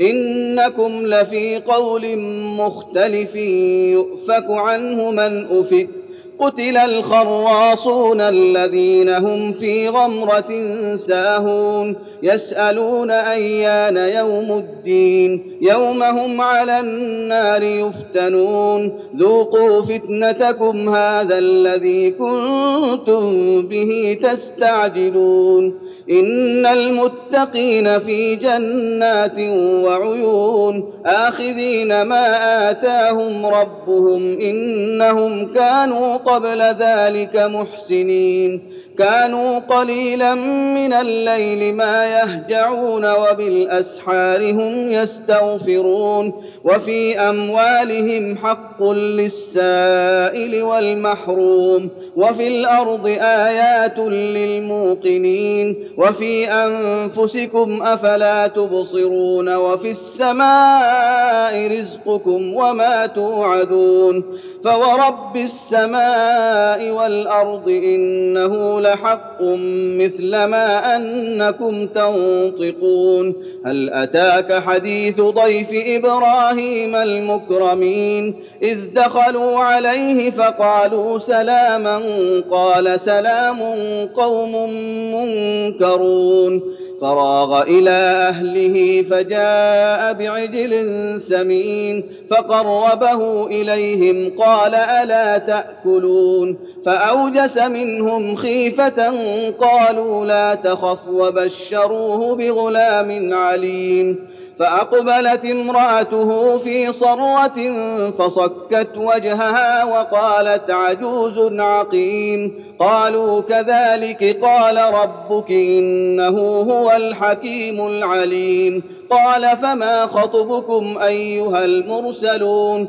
إنكم لفي قول مختلف يؤفك عنه من أفك. قتل الخراصون الذين هم في غمرة ساهون. يسألون أيان يوم الدين. يوم هم على النار يفتنون. ذوقوا فتنتكم هذا الذي كنتم به تستعجلون. إن المتقين في جنات وعيون آخذين ما آتاهم ربهم إنهم كانوا قبل ذلك محسنين. كانوا قليلا من الليل ما يهجعون وبالأسحار هم يستغفرون وفي أموالهم حق للسائل والمحروم. وفي الأرض آيات للموقنين وفي أنفسكم أفلا تبصرون وفي السماء رزقكم وما توعدون فورب السماء والأرض إنه لحق مثل ما أنكم تنطقون هل أتاك حديث ضيف إبراهيم المكرمين؟ إذ دخلوا عليه فقالوا سلاما قال سلام قوم منكرون. فراغ إلى أهله فجاء بعجل سمين فقربه إليهم قال ألا تأكلون؟ فأوجس منهم خيفة قالوا لا تخف وبشروه بغلام عليم فأقبلت امرأته في صرة فصكت وجهها وقالت عجوز عقيم قالوا كذلك قال ربك إنه هو الحكيم العليم قال فما خطبكم أيها المرسلون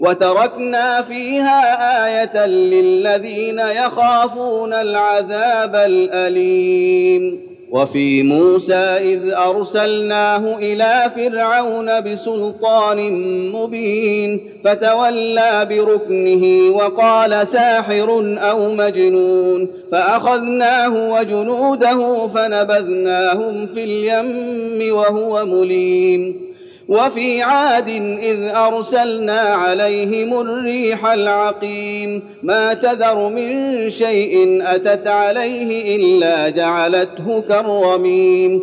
وتركنا فيها آية للذين يخافون العذاب الأليم. وفي موسى إذ أرسلناه إلى فرعون بسلطان مبين فتولى بركنه وقال ساحر أو مجنون فأخذناه وجنوده فنبذناهم في اليم وهو مليم. وفي عاد إذ أرسلنا عليهم الريح العقيم ما تذر من شيء أتت عليه إلا جعلته كالرميم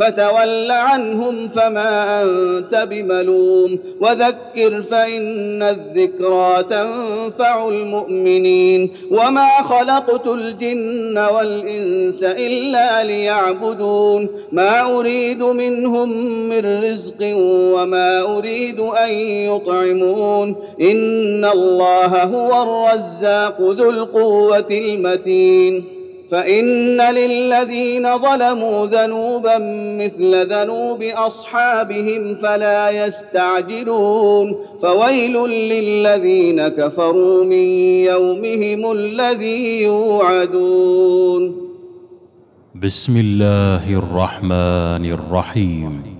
فتول عنهم فما أنت بملوم. وذكر فإن الذكرى تنفع المؤمنين. وما خلقت الجن والإنس إلا ليعبدون. ما أريد منهم من رزق وما أريد أن يطعمون. إن الله هو الرزاق ذو القوة المتين. فإن للذين ظلموا ذنوبا مثل ذنوب أصحابهم فلا يستعجلون فويل للذين كفروا من يومهم الذي يوعدون. بسم الله الرحمن الرحيم.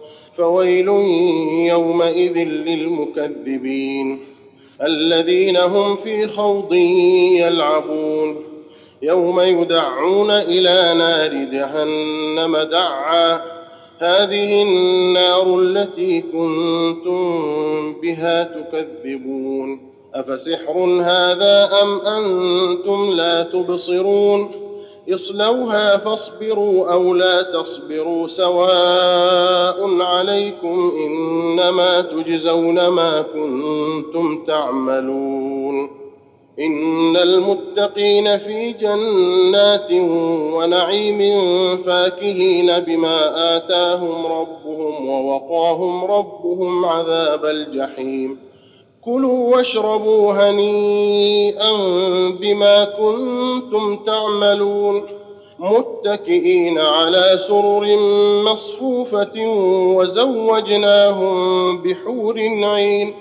فويل يومئذ للمكذبين الذين هم في خوض يلعبون. يوم يدعون إلى نار جهنم دعا. هذه النار التي كنتم بها تكذبون. أفسحر هذا أم أنتم لا تبصرون؟ اصلوها فاصبروا أو لا تصبروا سواء عليكم إنما تجزون ما كنتم تعملون إن المتقين في جنات ونعيم فاكهين بما آتاهم ربهم ووقاهم ربهم عذاب الجحيم كلوا واشربوا هنيئا بما كنتم تعملون متكئين على سرر مصفوفة وزوجناهم بحور عين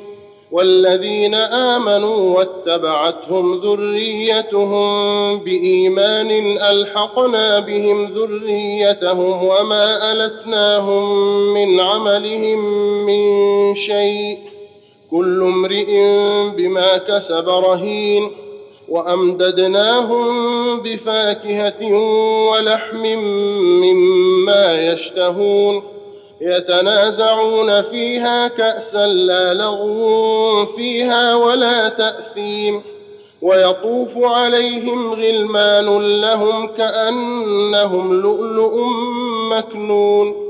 والذين آمنوا واتبعتهم ذريتهم بإيمان ألحقنا بهم ذريتهم وما ألتناهم من عملهم من شيء كل امرئ بما كسب رهين وأمددناهم بفاكهة ولحم مما يشتهون يتنازعون فيها كأسا لا لغو فيها ولا تأثيم ويطوف عليهم غلمان لهم كأنهم لؤلؤ مكنون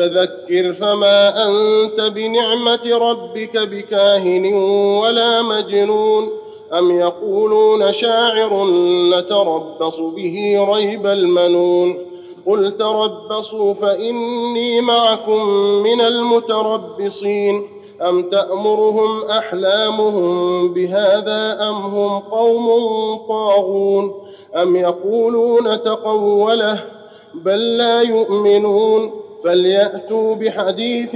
فذكر فما أنت بنعمة ربك بكاهن ولا مجنون أم يقولون شاعر نتربص به ريب المنون قل تربصوا فإني معكم من المتربصين أم تأمرهم أحلامهم بهذا أم هم قوم طاغون أم يقولون تقوله بل لا يؤمنون فليأتوا بحديث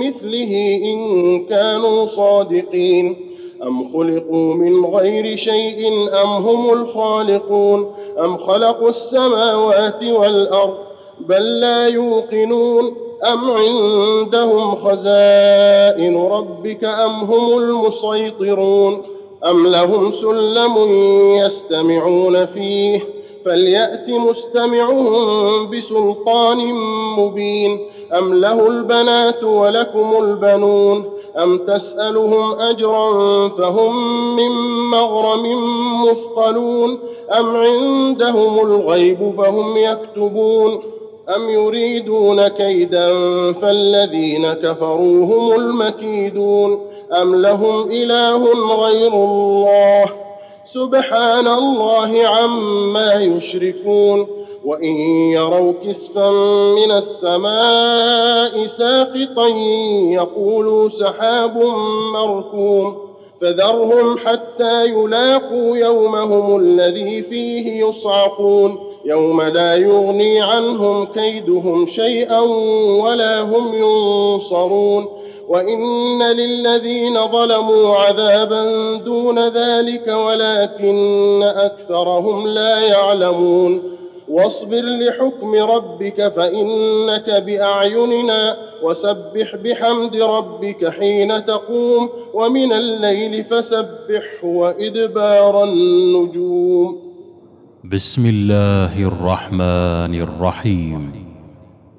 مثله إن كانوا صادقين. أم خلقوا من غير شيء أم هم الخالقون؟ أم خلقوا السماوات والأرض بل لا يوقنون؟ أم عندهم خزائن ربك أم هم المسيطرون؟ أم لهم سلم يستمعون فيه؟ فليأت مستمعهم بسلطان مبين. أم له البنات ولكم البنون؟ أم تسألهم أجرا فهم من مغرم مثقلون؟ أم عندهم الغيب فهم يكتبون؟ أم يريدون كيدا فالذين كفروا هم المكيدون؟ أم لهم إله غير الله؟ سبحان الله عما يشركون وإن يروا كسفا من السماء ساقطا يقولوا سحاب مركوم فذرهم حتى يلاقوا يومهم الذي فيه يصعقون يوم لا يغني عنهم كيدهم شيئا ولا هم ينصرون وان للذين ظلموا عذابا دون ذلك ولكن اكثرهم لا يعلمون واصبر لحكم ربك فانك باعيننا وسبح بحمد ربك حين تقوم ومن الليل فسبحه وادبار النجوم بسم الله الرحمن الرحيم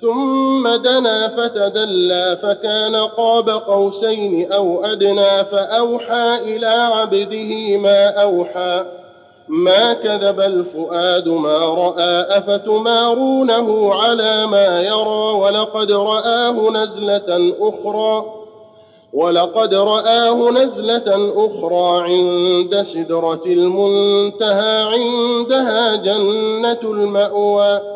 ثم دنا فتدلى فكان قاب قوسين أو أدنى فأوحى إلى عبده ما أوحى. ما كذب الفؤاد ما رأى أفتمارونه على ما يرى ولقد رآه نزلة أخرى. ولقد رآه نزلة أخرى عند سدرة المنتهى عندها جنة المأوى.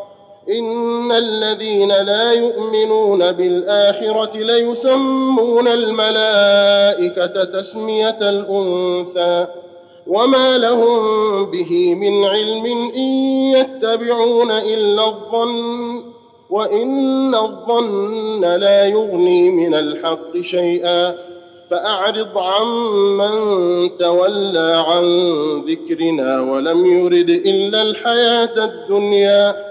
إن الذين لا يؤمنون بالآخرة ليسمون الملائكة تسمية الأنثى وما لهم به من علم إن يتبعون إلا الظن وإن الظن لا يغني من الحق شيئا فأعرض عمن تولى عن ذكرنا ولم يرد إلا الحياة الدنيا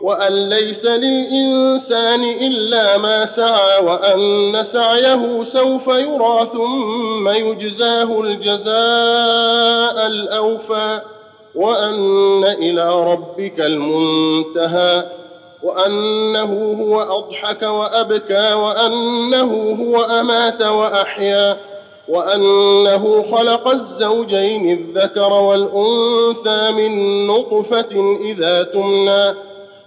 وأن ليس للإنسان إلا ما سعى وأن سعيه سوف يرى ثم يجزاه الجزاء الأوفى وأن إلى ربك المنتهى وأنه هو أضحك وأبكى وأنه هو أمات وأحيا وأنه خلق الزوجين الذكر والأنثى من نطفة إذا تمنى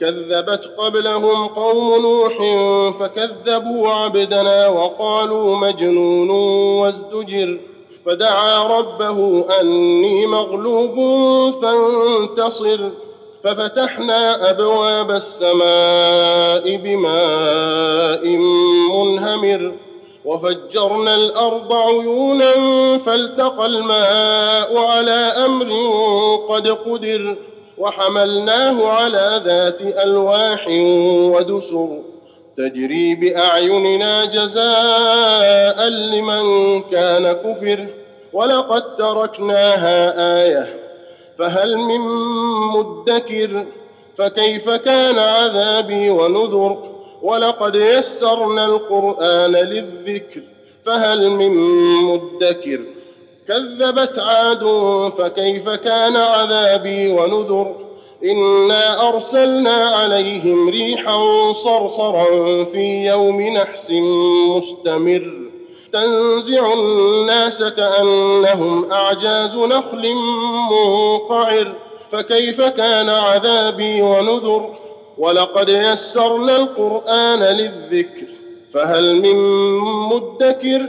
كذبت قبلهم قوم نوح فكذبوا عبدنا وقالوا مجنون وازدجر فدعا ربه أني مغلوب فانتصر ففتحنا أبواب السماء بماء منهمر وفجرنا الأرض عيونا فالتقى الماء على أمر قد قدر وحملناه على ذات ألواح ودسر تجري بأعيننا جزاء لمن كان كفر ولقد تركناها آية فهل من مدكر فكيف كان عذابي ونذر ولقد يسرنا القرآن للذكر فهل من مدكر كذبت عاد فكيف كان عذابي ونذر إنا أرسلنا عليهم ريحا صرصرا في يوم نحس مستمر تنزع الناس كأنهم أعجاز نخل منقعر فكيف كان عذابي ونذر ولقد يسرنا القرآن للذكر فهل من مدكر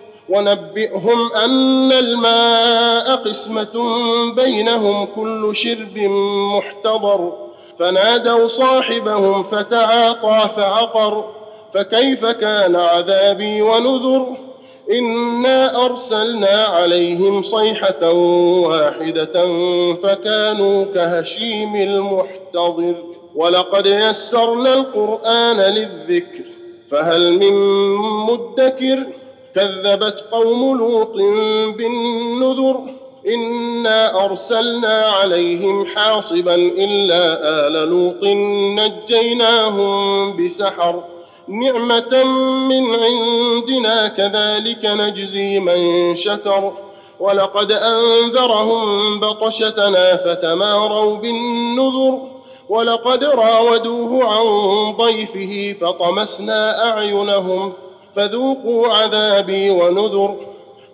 ونبئهم أن الماء قسمة بينهم كل شرب محتضر. فنادوا صاحبهم فتعاطى فعقر. فكيف كان عذابي ونذر؟ إنا أرسلنا عليهم صيحة واحدة فكانوا كهشيم المحتضر. ولقد يسرنا القرآن للذكر فهل من مدكر؟ كذبت قوم لوط بالنذر إنا أرسلنا عليهم حاصبا إلا آل لوط نجيناهم بسحر نعمة من عندنا كذلك نجزي من شكر ولقد أنذرهم بطشتنا فتماروا بالنذر ولقد راودوه عن ضيفه فطمسنا أعينهم فذوقوا عذابي ونذر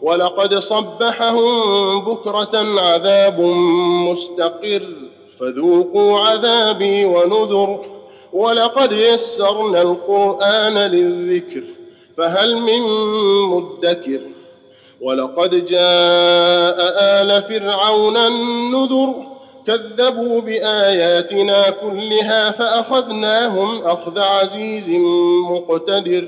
ولقد صبحهم بكرة عذاب مستقر فذوقوا عذابي ونذر ولقد يسرنا القرآن للذكر فهل من مدكر ولقد جاء آل فرعون النذر كذبوا بآياتنا كلها فأخذناهم أخذ عزيز مقتدر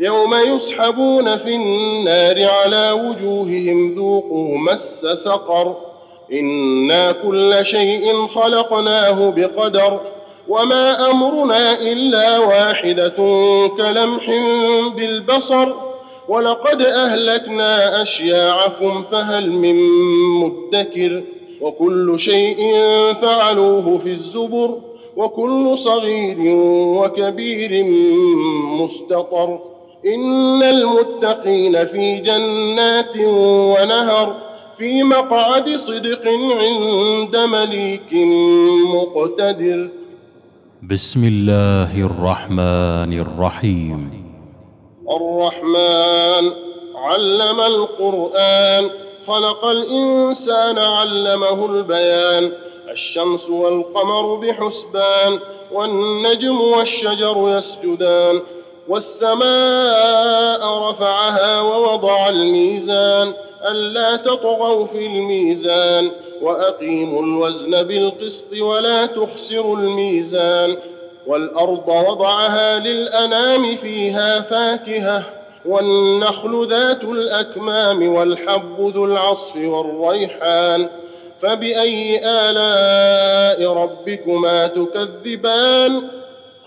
يوم يسحبون في النار على وجوههم ذوقوا مس سقر. إنا كل شيء خلقناه بقدر. وما أمرنا إلا واحدة كلمح بالبصر. ولقد أهلكنا أشياعكم فهل من مدكر. وكل شيء فعلوه في الزبر. وكل صغير وكبير مستطر. إن المتقين في جنات ونهر في مقعد صدق عند مليك مقتدر. بسم الله الرحمن الرحيم. الرحمن علم القرآن خلق الإنسان علمه البيان. الشمس والقمر بحسبان والنجم والشجر يسجدان. والسماء رفعها ووضع الميزان ألا تطغوا في الميزان وأقيموا الوزن بالقسط ولا تخسروا الميزان والأرض وضعها للأنام فيها فاكهة والنخل ذات الأكمام والحب ذو العصف والريحان فبأي آلاء ربكما تكذبان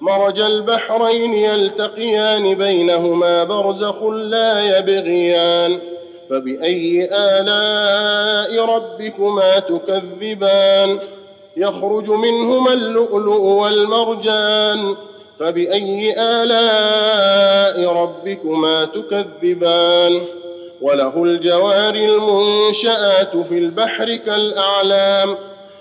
مرج البحرين يلتقيان بينهما برزخ لا يبغيان فبأي آلاء ربكما تكذبان؟ يخرج منهما اللؤلؤ والمرجان فبأي آلاء ربكما تكذبان؟ وله الجوار المنشآت في البحر كالأعلام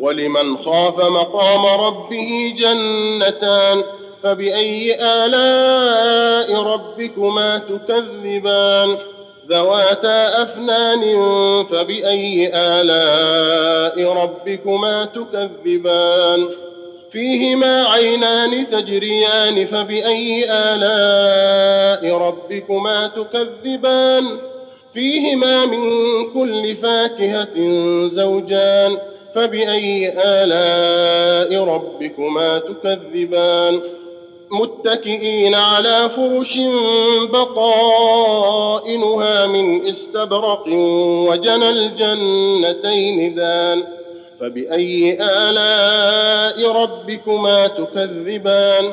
ولمن خاف مقام ربه جنتان فبأي آلاء ربكما تكذبان ذواتا أفنان فبأي آلاء ربكما تكذبان فيهما عينان تجريان فبأي آلاء ربكما تكذبان فيهما من كل فاكهة زوجان فبأي آلاء ربكما تكذبان؟ متكئين على فرش بطائنها من استبرق وجنى الجنتين دان فبأي آلاء ربكما تكذبان؟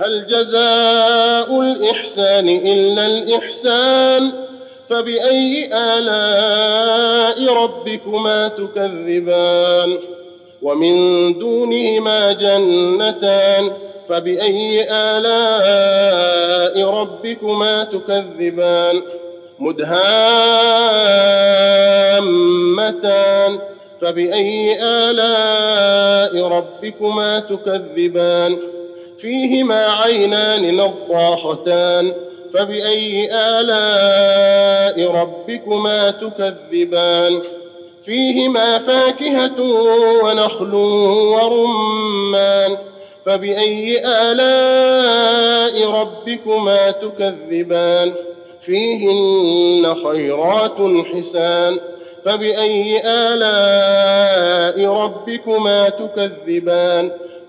هل جزاء الإحسان إلا الإحسان؟ فبأي آلاء ربكما تكذبان؟ ومن دونهما جنتان فبأي آلاء ربكما تكذبان؟ مدهامتان فبأي آلاء ربكما تكذبان؟ فيهما عينان نضاختان فبأي آلاء ربكما تكذبان؟ فيهما فاكهة ونخل ورمان فبأي آلاء ربكما تكذبان؟ فيهن خيرات حسان فبأي آلاء ربكما تكذبان؟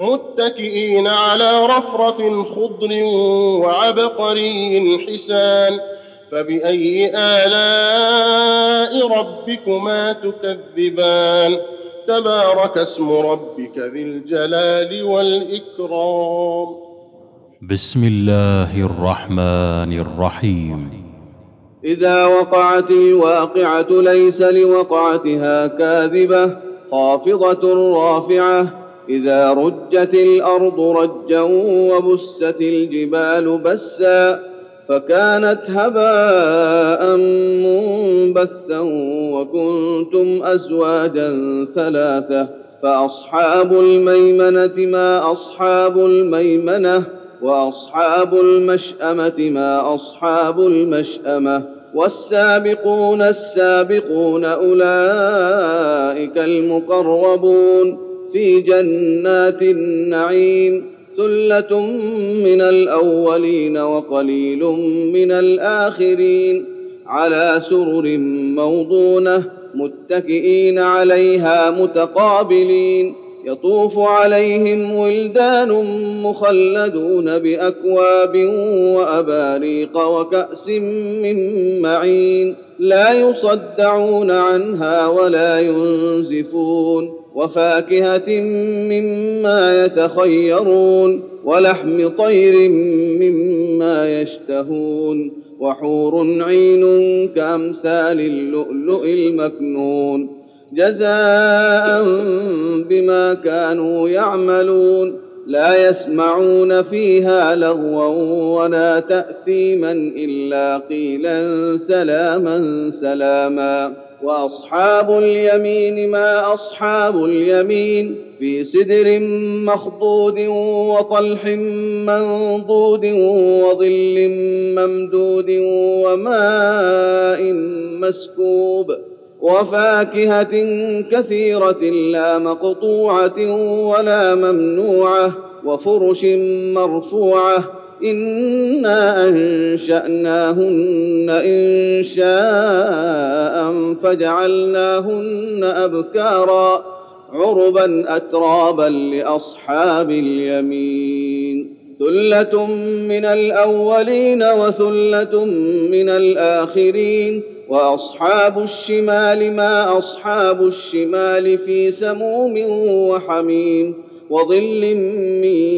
متكئين على رفرف خضر وعبقري حسان فبأي آلاء ربكما تكذبان؟ تبارك اسم ربك ذي الجلال والإكرام. بسم الله الرحمن الرحيم. إذا وقعت الواقعة ليس لوقعتها كاذبة خافضة رافعة إذا رجت الأرض رجا وبست الجبال بسا فكانت هباء منبثا وكنتم أزواجا ثلاثة فأصحاب الميمنة ما أصحاب الميمنة وأصحاب المشأمة ما أصحاب المشأمة والسابقون السابقون أولئك المقربون في جنات النعيم ثلة من الأولين وقليل من الآخرين على سرر موضونة متكئين عليها متقابلين يطوف عليهم ولدان مخلدون بأكواب وأباريق وكأس من معين لا يصدعون عنها ولا ينزفون وفاكهة مما يتخيرون ولحم طير مما يشتهون وحور عين كأمثال اللؤلؤ المكنون جزاء بما كانوا يعملون لا يسمعون فيها لغوا ولا تأثيما إلا قيلا سلاما سلاما وأصحاب اليمين ما أصحاب اليمين في سدر مخضود وطلح منضود وظل ممدود وماء مسكوب وفاكهة كثيرة لا مقطوعة ولا ممنوعة وفرش مرفوعة أنا انشاناهن ان شاء فجعلناهن ابكارا عربا اترابا لاصحاب اليمين ثله من الاولين وثله من الاخرين واصحاب الشمال ما اصحاب الشمال في سموم وحميم وظل من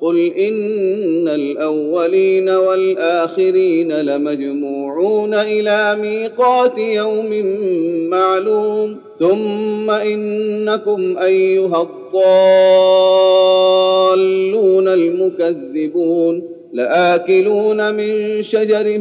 قل إن الأولين والآخرين لمجموعون إلى ميقات يوم معلوم ثم إنكم أيها الضالون المكذبون لآكلون من شجر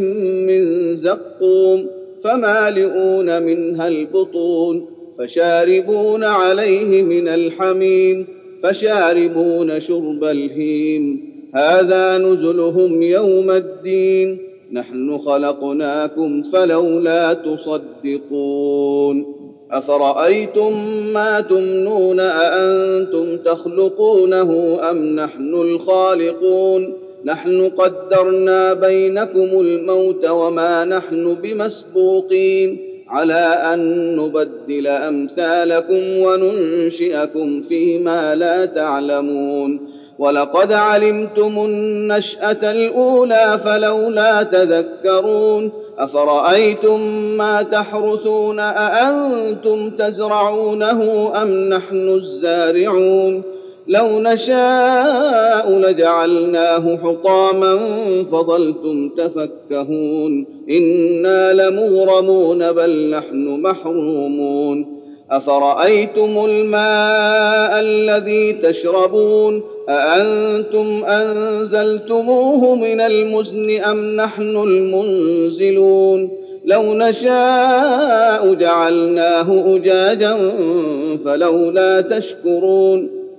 من زقوم فمالئون منها البطون فشاربون عليه من الحميم فشاربون شرب الهيم. هذا نزلهم يوم الدين. نحن خلقناكم فلولا تصدقون. أفرأيتم ما تمنون أأنتم تخلقونه أم نحن الخالقون؟ نحن قدرنا بينكم الموت وما نحن بمسبوقين. على أن نبدل أمثالكم وننشئكم فيما لا تعلمون. ولقد علمتم النشأة الأولى فلولا تذكرون. أفرأيتم ما تحرثون أأنتم تزرعونه أم نحن الزارعون؟ لو نشاء لجعلناه حطاما فظلتم تفكهون. إنا لمغرمون بل نحن محرومون. أفرأيتم الماء الذي تشربون؟ أأنتم أنزلتموه من المزن أم نحن المنزلون؟ لو نشاء جعلناه أجاجا فلولا تشكرون.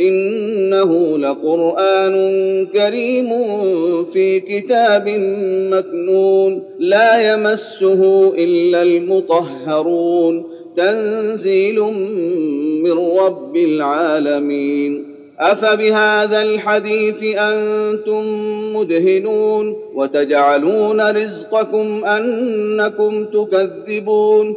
إنه لقرآن كريم في كتاب مكنون لا يمسه إلا المطهرون تنزيل من رب العالمين. أفبهذا الحديث أنتم مدهنون وتجعلون رزقكم أنكم تكذبون.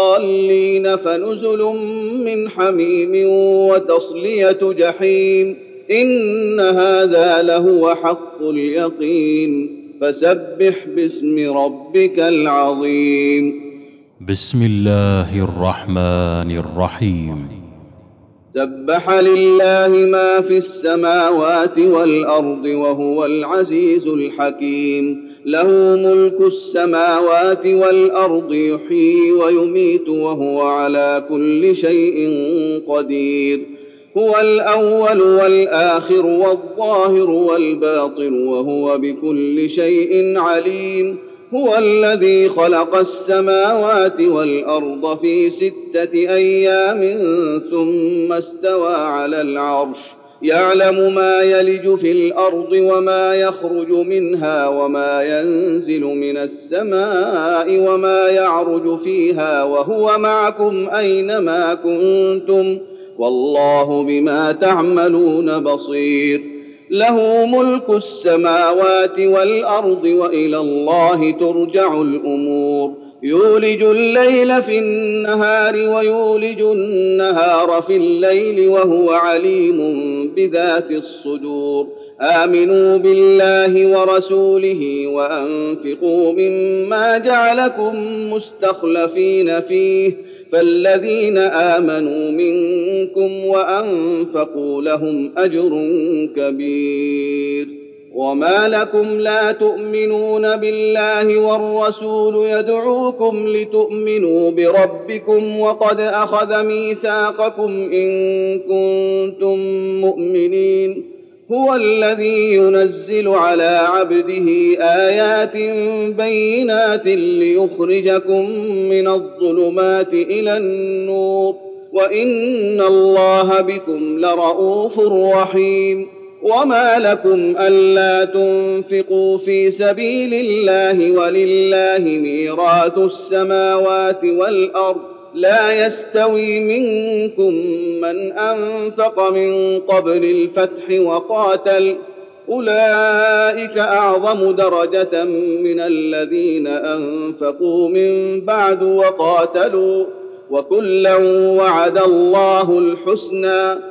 فنزل من حميم وتصلية جحيم إن هذا لهو حق اليقين. فسبح باسم ربك العظيم. بسم الله الرحمن الرحيم. سبح لله ما في السماوات والأرض وهو العزيز الحكيم. له ملك السماوات والأرض يحيي ويميت وهو على كل شيء قدير. هو الأول والآخر والظاهر والباطن وهو بكل شيء عليم. هو الذي خلق السماوات والأرض في ستة أيام ثم استوى على العرش. يعلم ما يلج في الأرض وما يخرج منها وما ينزل من السماء وما يعرج فيها وهو معكم أينما كنتم والله بما تعملون بصير. له ملك السماوات والأرض وإلى الله ترجع الأمور. يولج الليل في النهار ويولج النهار في الليل وهو عليم بذات الصدور. آمنوا بالله ورسوله وأنفقوا مما جعلكم مستخلفين فيه. فالذين آمنوا منكم وأنفقوا لهم أجر كبير. وما لكم لا تؤمنون بالله والرسول يدعوكم لتؤمنوا بربكم وقد اخذ ميثاقكم ان كنتم مؤمنين هو الذي ينزل على عبده ايات بينات ليخرجكم من الظلمات إلى النور وان الله بكم لرءوف رحيم وما لكم الا تنفقوا في سبيل الله ولله ميراث السماوات والارض لا يستوي منكم من انفق من قبل الفتح وقاتل اولئك اعظم درجه من الذين انفقوا من بعد وقاتلوا وكلا وعد الله الحسنى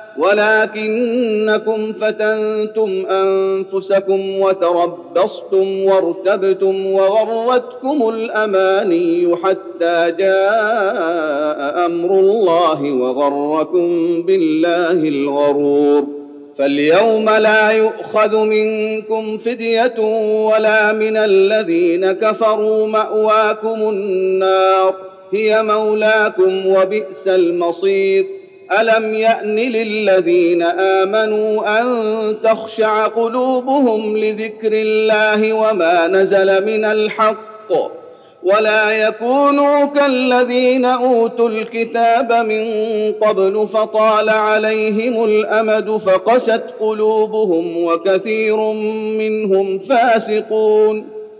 ولكنكم فتنتم أنفسكم وتربصتم وارتبتم وغرتكم الأماني حتى جاء أمر الله وغركم بالله الغرور. فاليوم لا يؤخذ منكم فدية ولا من الذين كفروا مأواكم النار. هي مولاكم وبئس المصير. الم يان للذين امنوا ان تخشع قلوبهم لذكر الله وما نزل من الحق ولا يكونوا كالذين اوتوا الكتاب من قبل فطال عليهم الامد فقست قلوبهم وكثير منهم فاسقون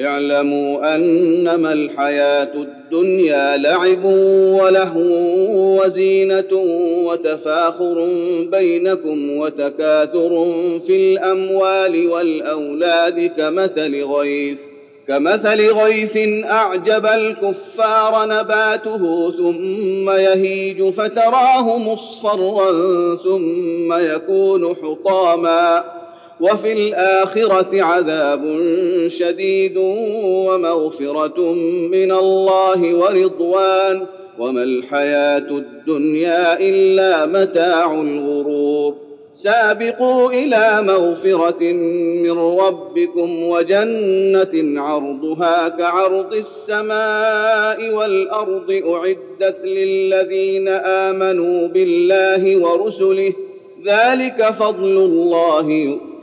اعلموا أنما الحياة الدنيا لعب ولهو وزينة وتفاخر بينكم وتكاثر في الأموال والأولاد كمثل غيث كمثل غيث أعجب الكفار نباته ثم يهيج فتراه مصفرا ثم يكون حطاما وفي الآخرة عذاب شديد ومغفرة من الله ورضوان وما الحياة الدنيا إلا متاع الغرور. سابقوا إلى مغفرة من ربكم وجنة عرضها كعرض السماء والأرض أعدت للذين آمنوا بالله ورسله. ذلك فضل الله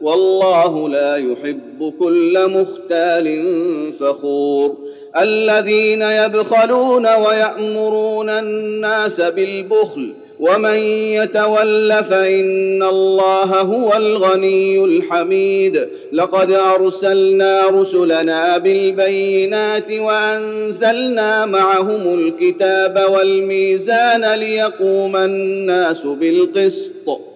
والله لا يحب كل مختال فخور. الذين يبخلون ويأمرون الناس بالبخل ومن يتول فإن الله هو الغني الحميد. لقد أرسلنا رسلنا بالبينات وأنزلنا معهم الكتاب والميزان ليقوم الناس بالقسط.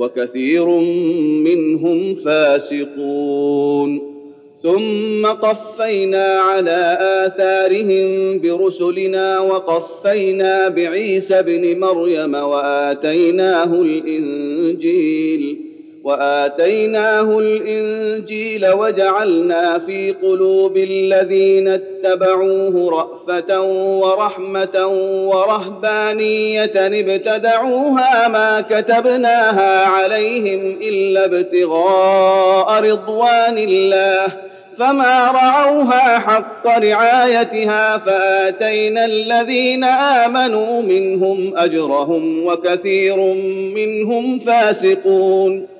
وكثير منهم فاسقون. ثم قفينا على آثارهم برسلنا وقفينا بعيسى ابن مريم وآتيناه الإنجيل. وآتيناه الإنجيل وجعلنا في قلوب الذين اتبعوه رأفة ورحمة ورهبانية ابتدعوها ما كتبناها عليهم إلا ابتغاء رضوان الله فما رعوها حق رعايتها فآتينا الذين آمنوا منهم أجرهم وكثير منهم فاسقون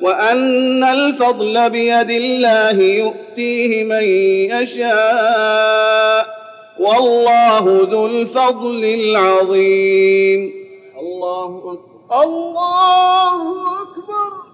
وأن الفضل بيد الله يؤتيه من يشاء. والله ذو الفضل العظيم. الله أكبر. الله أكبر.